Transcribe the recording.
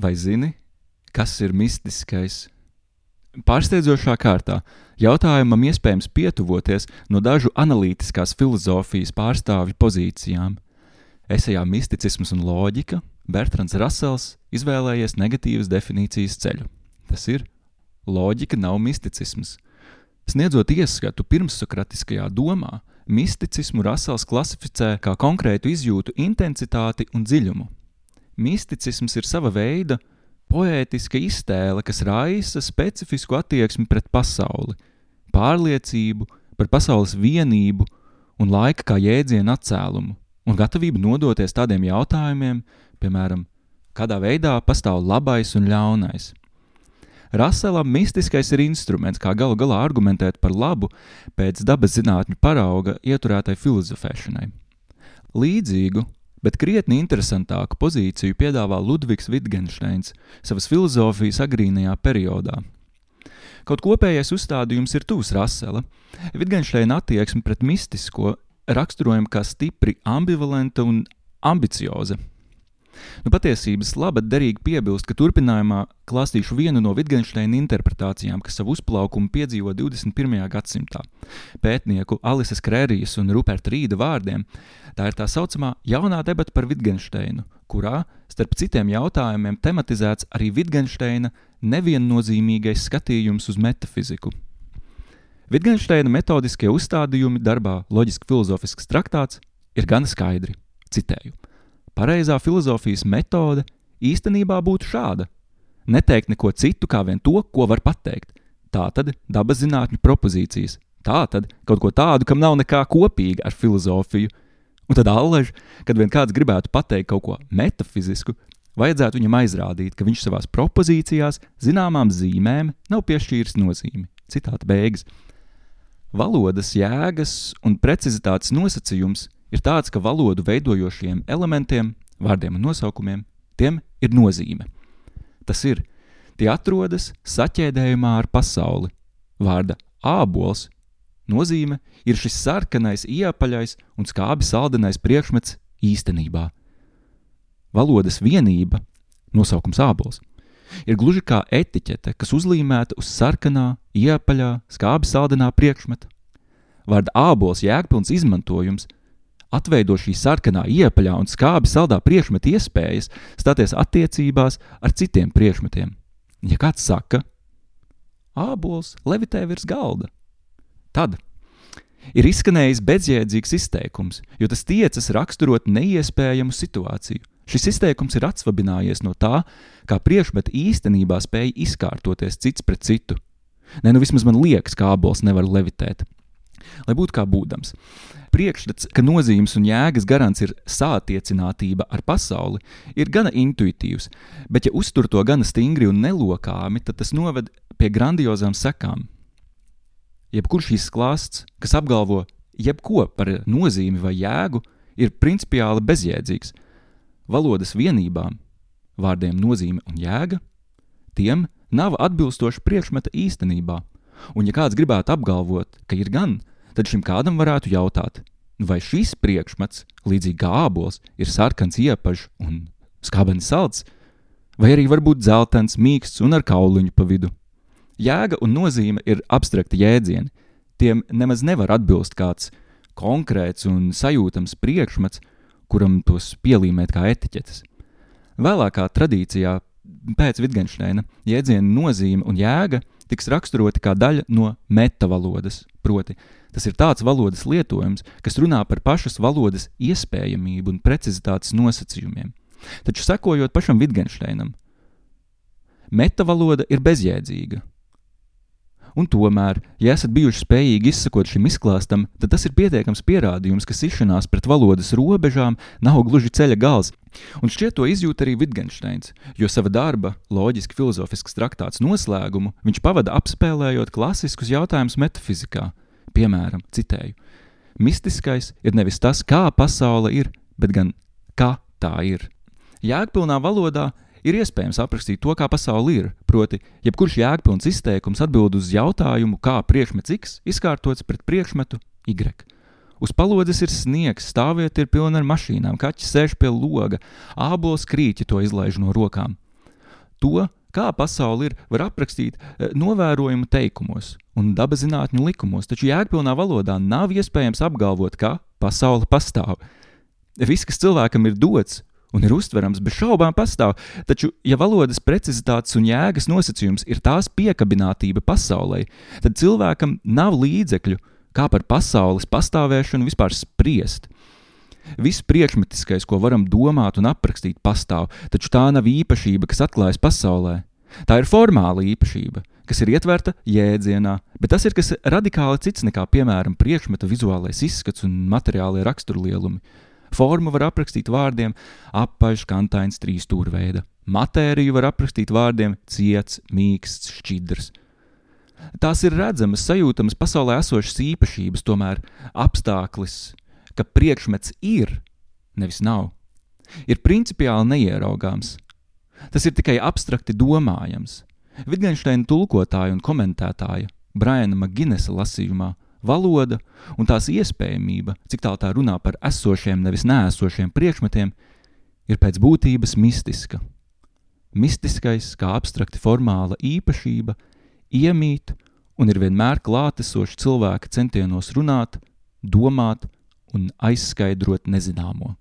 Vai zini, kas ir mistiskais? Pārsteidzošā kārtā jautājumam iespējams pietuvoties no dažu analītiskās filozofijas pārstāvju pozīcijām. Esejā misticisms un loģika Bertrands Rasels izvēlējies negatīvas definīcijas ceļu. Tas ir loģika nav misticisms. Sniedzot ieskatu pirmsokratiskajā domā, misticismu Rasels klasificē kā konkrētu izjūtu intensitāti un dziļumu. Misticisms ir sava veida poētiska iztēle, kas raisa specifisku attieksmi pret pasauli, pārliecību par pasaules vienību un laika kā jēdzienu atcēlumu, un gatavību nodoties tādiem jautājumiem, piemēram, kādā veidā pastāv labais un ļaunais. Raselam mistiskais ir instruments, kā galu galā argumentēt par labu pēc dabas zinātņu parauga ieturētai filozofēšanai. Līdzīgu, bet krietni interesantāku pozīciju piedāvā Ludvigs Wittgensteins savas filozofijas agrīnajā periodā. Kaut kopējais uzstādījums ir tūs Rasela. Wittgensteina attieksme pret mistisko raksturojama kā stipri ambivalenta un ambicioza. Nu, patiesības labad derīgi piebilst, ka turpinājumā klāstīšu vienu no Wittgensteina interpretācijām, kas savu uzplaukumu piedzīvo 21. gadsimtā. Pētnieku Alises Krērijas un Ruperta Rīda vārdiem tā ir tā saucamā jaunā debata par Wittgensteinu, kurā, starp citiem jautājumiem, tematizēts arī Wittgensteina neviennozīmīgais skatījums uz metafiziku. Wittgensteina metodiskie uzstādījumi darbā Loģiski filozofisks traktāts ir gana skaidri. Citēju: Pareizā filozofijas metode īstenībā būtu šāda: neteikt neko citu kā vien to, ko var pateikt. Tā tad dabas zinātņu propozīcijas, tā tad kaut ko tādu, kam nav nekā kopīga ar filozofiju. Un tad allaž, kad vien kāds gribētu pateikt kaut ko metafizisku, vajadzētu viņam aizrādīt, ka viņš savās propozīcijās zināmām zīmēm nav piešķīris nozīmi. Citāta beigas. Valodas jēgas un precizitātes nosacījums ir tāds, ka valodu veidojošiem elementiem, vārdiem un nosaukumiem, tiem ir nozīme. Tas ir, tie atrodas saķēdējumā ar pasauli. Vārda ābols nozīme ir šis sarkanais, iepaļais un skābi saldenais priekšmets īstenībā. Valodas vienība, nosaukums ābols, ir gluži kā etiķete, kas uzlīmēta uz sarkanā, iepaļā, skābi saldenā priekšmeta. Vārda ābols jēgpilns izmantojums – atveido šī sarkanā iepaļā un skābi saldā priekšmeta iespējas stāties attiecībās ar citiem priekšmetiem. Ja kāds saka, ābols levitē virs galda, tad ir izskanējis bezjēdzīgs izteikums, jo tas tiecas raksturot neiespējamu situāciju. Šis izteikums ir atsvabinājies no tā, kā priekšmeti īstenībā spēja izkārtoties cits pret citu. Nē, nu vismaz man liekas, ka ābols nevar levitēt. Lai būtu kā būdams, priekšstats, ka nozīmes un jēgas garants ir sātiecinātība ar pasauli, ir gana intuitīvs, bet ja uztur to gana stingri un nelokāmi, tad tas noved pie grandiozām sekām. Jebkurš izklāsts, kas apgalvo jebko par nozīmi vai jēgu, ir principiāli bezjēdzīgs. Valodas vienībām, vārdiem nozīme un jēga, tiem nav atbilstoša priekšmeta īstenībā. Un, ja kāds gribētu apgalvot, ka ir gan, tad šim kādam varētu jautāt, vai šis priekšmets, līdzīgi kā ābols, ir sarkans iepažs un skābens salds, vai arī varbūt dzeltens, mīksts un ar kauliņu pa vidu. Jēga un nozīme ir abstrakti jēdzieni. Tiem nemaz nevar atbilst kāds konkrēts un sajūtams priekšmets, kuram tos pielīmēt kā etiķetes. Vēlākā tradīcijā pēc Wittgensteina jēdziena nozīme un jēga tiks raksturoti kā daļa no metavalodas, proti, Tas ir tāds valodas lietojums, kas runā par pašas valodas iespējamību un precizitātes nosacījumiem. Taču sekojot pašam Wittgensteinam, metavaloda ir bezjēdzīga. Un tomēr, ja esat bijuši spējīgi izsakot šim izklāstam, tad tas ir pietiekams pierādījums, ka sišanās pret valodas robežām nav gluži ceļa gals. Un šķiet to izjūt arī Wittgensteins, jo sava darba, loģiski filozofisks traktāts noslēgumu viņš pavada apspēlējot klasiskus jautājumus metafizikā, Piemēram, citēju: Mistiskais ir nevis tas, kā pasaule ir, bet gan kā tā ir. Jēgpilnā valodā ir iespējams aprakstīt to, kā pasaule ir. Proti, jebkurš jēgpilns izteikums atbild uz jautājumu, kā priekšmets X izkārtots pret priekšmetu Y. Uz palodzes ir sniegs, stāvvieta ir pilna ar mašīnām, kaķis sēž pie loga, ābols krīķi to izlaiž no rokām. To, kā pasaule ir, var aprakstīt eh, novērojumu teikumos un dabaszinātņu likumos, taču jēgpilnā valodā nav iespējams apgalvot, ka pasaule pastāv. Viss, kas cilvēkam ir dots un ir uztverams, bez šaubām pastāv, taču, ja valodas precizitātes un jēgas nosacījums ir tās piekabinātība pasaulē, tad cilvēkam nav līdzekļu, kā par pasaules pastāvēšanu vispār spriest. Viss priekšmetiskais, ko varam domāt un aprakstīt, pastāv, taču tā nav īpašība, kas atklājas pasaulē. Tā ir formāla īpašība, kas ir ietverta jēdzienā, bet tas ir kas radikāli cits nekā, piemēram, priekšmeta vizuālais izskats un materiālie raksturlielumi. Formu var aprakstīt vārdiem apaļš, kantains, trīs stūrveida. Matēriju var aprakstīt vārdiem ciets, mīksts, šķidrs. Tās ir redzamas, sajūtamas pasaulē esošas īpašības, tomēr apstākļus, ka priekšmets ir, nevis nav, ir principiāli neieraugāms. Tas ir tikai abstrakti domājams. Wittgensteina tulkotāja un komentētāja Briana Maginesa lasījumā valoda un tās iespējamība, cik tālu tā runā par esošiem, nevis nēsošiem priekšmetiem, ir pēc būtības mistiska. Mistiskais, kā abstrakti formāla īpašība, iemīt un ir vienmēr klātesoši cilvēka centienos runāt, domāt un aizskaidrot nezināmo.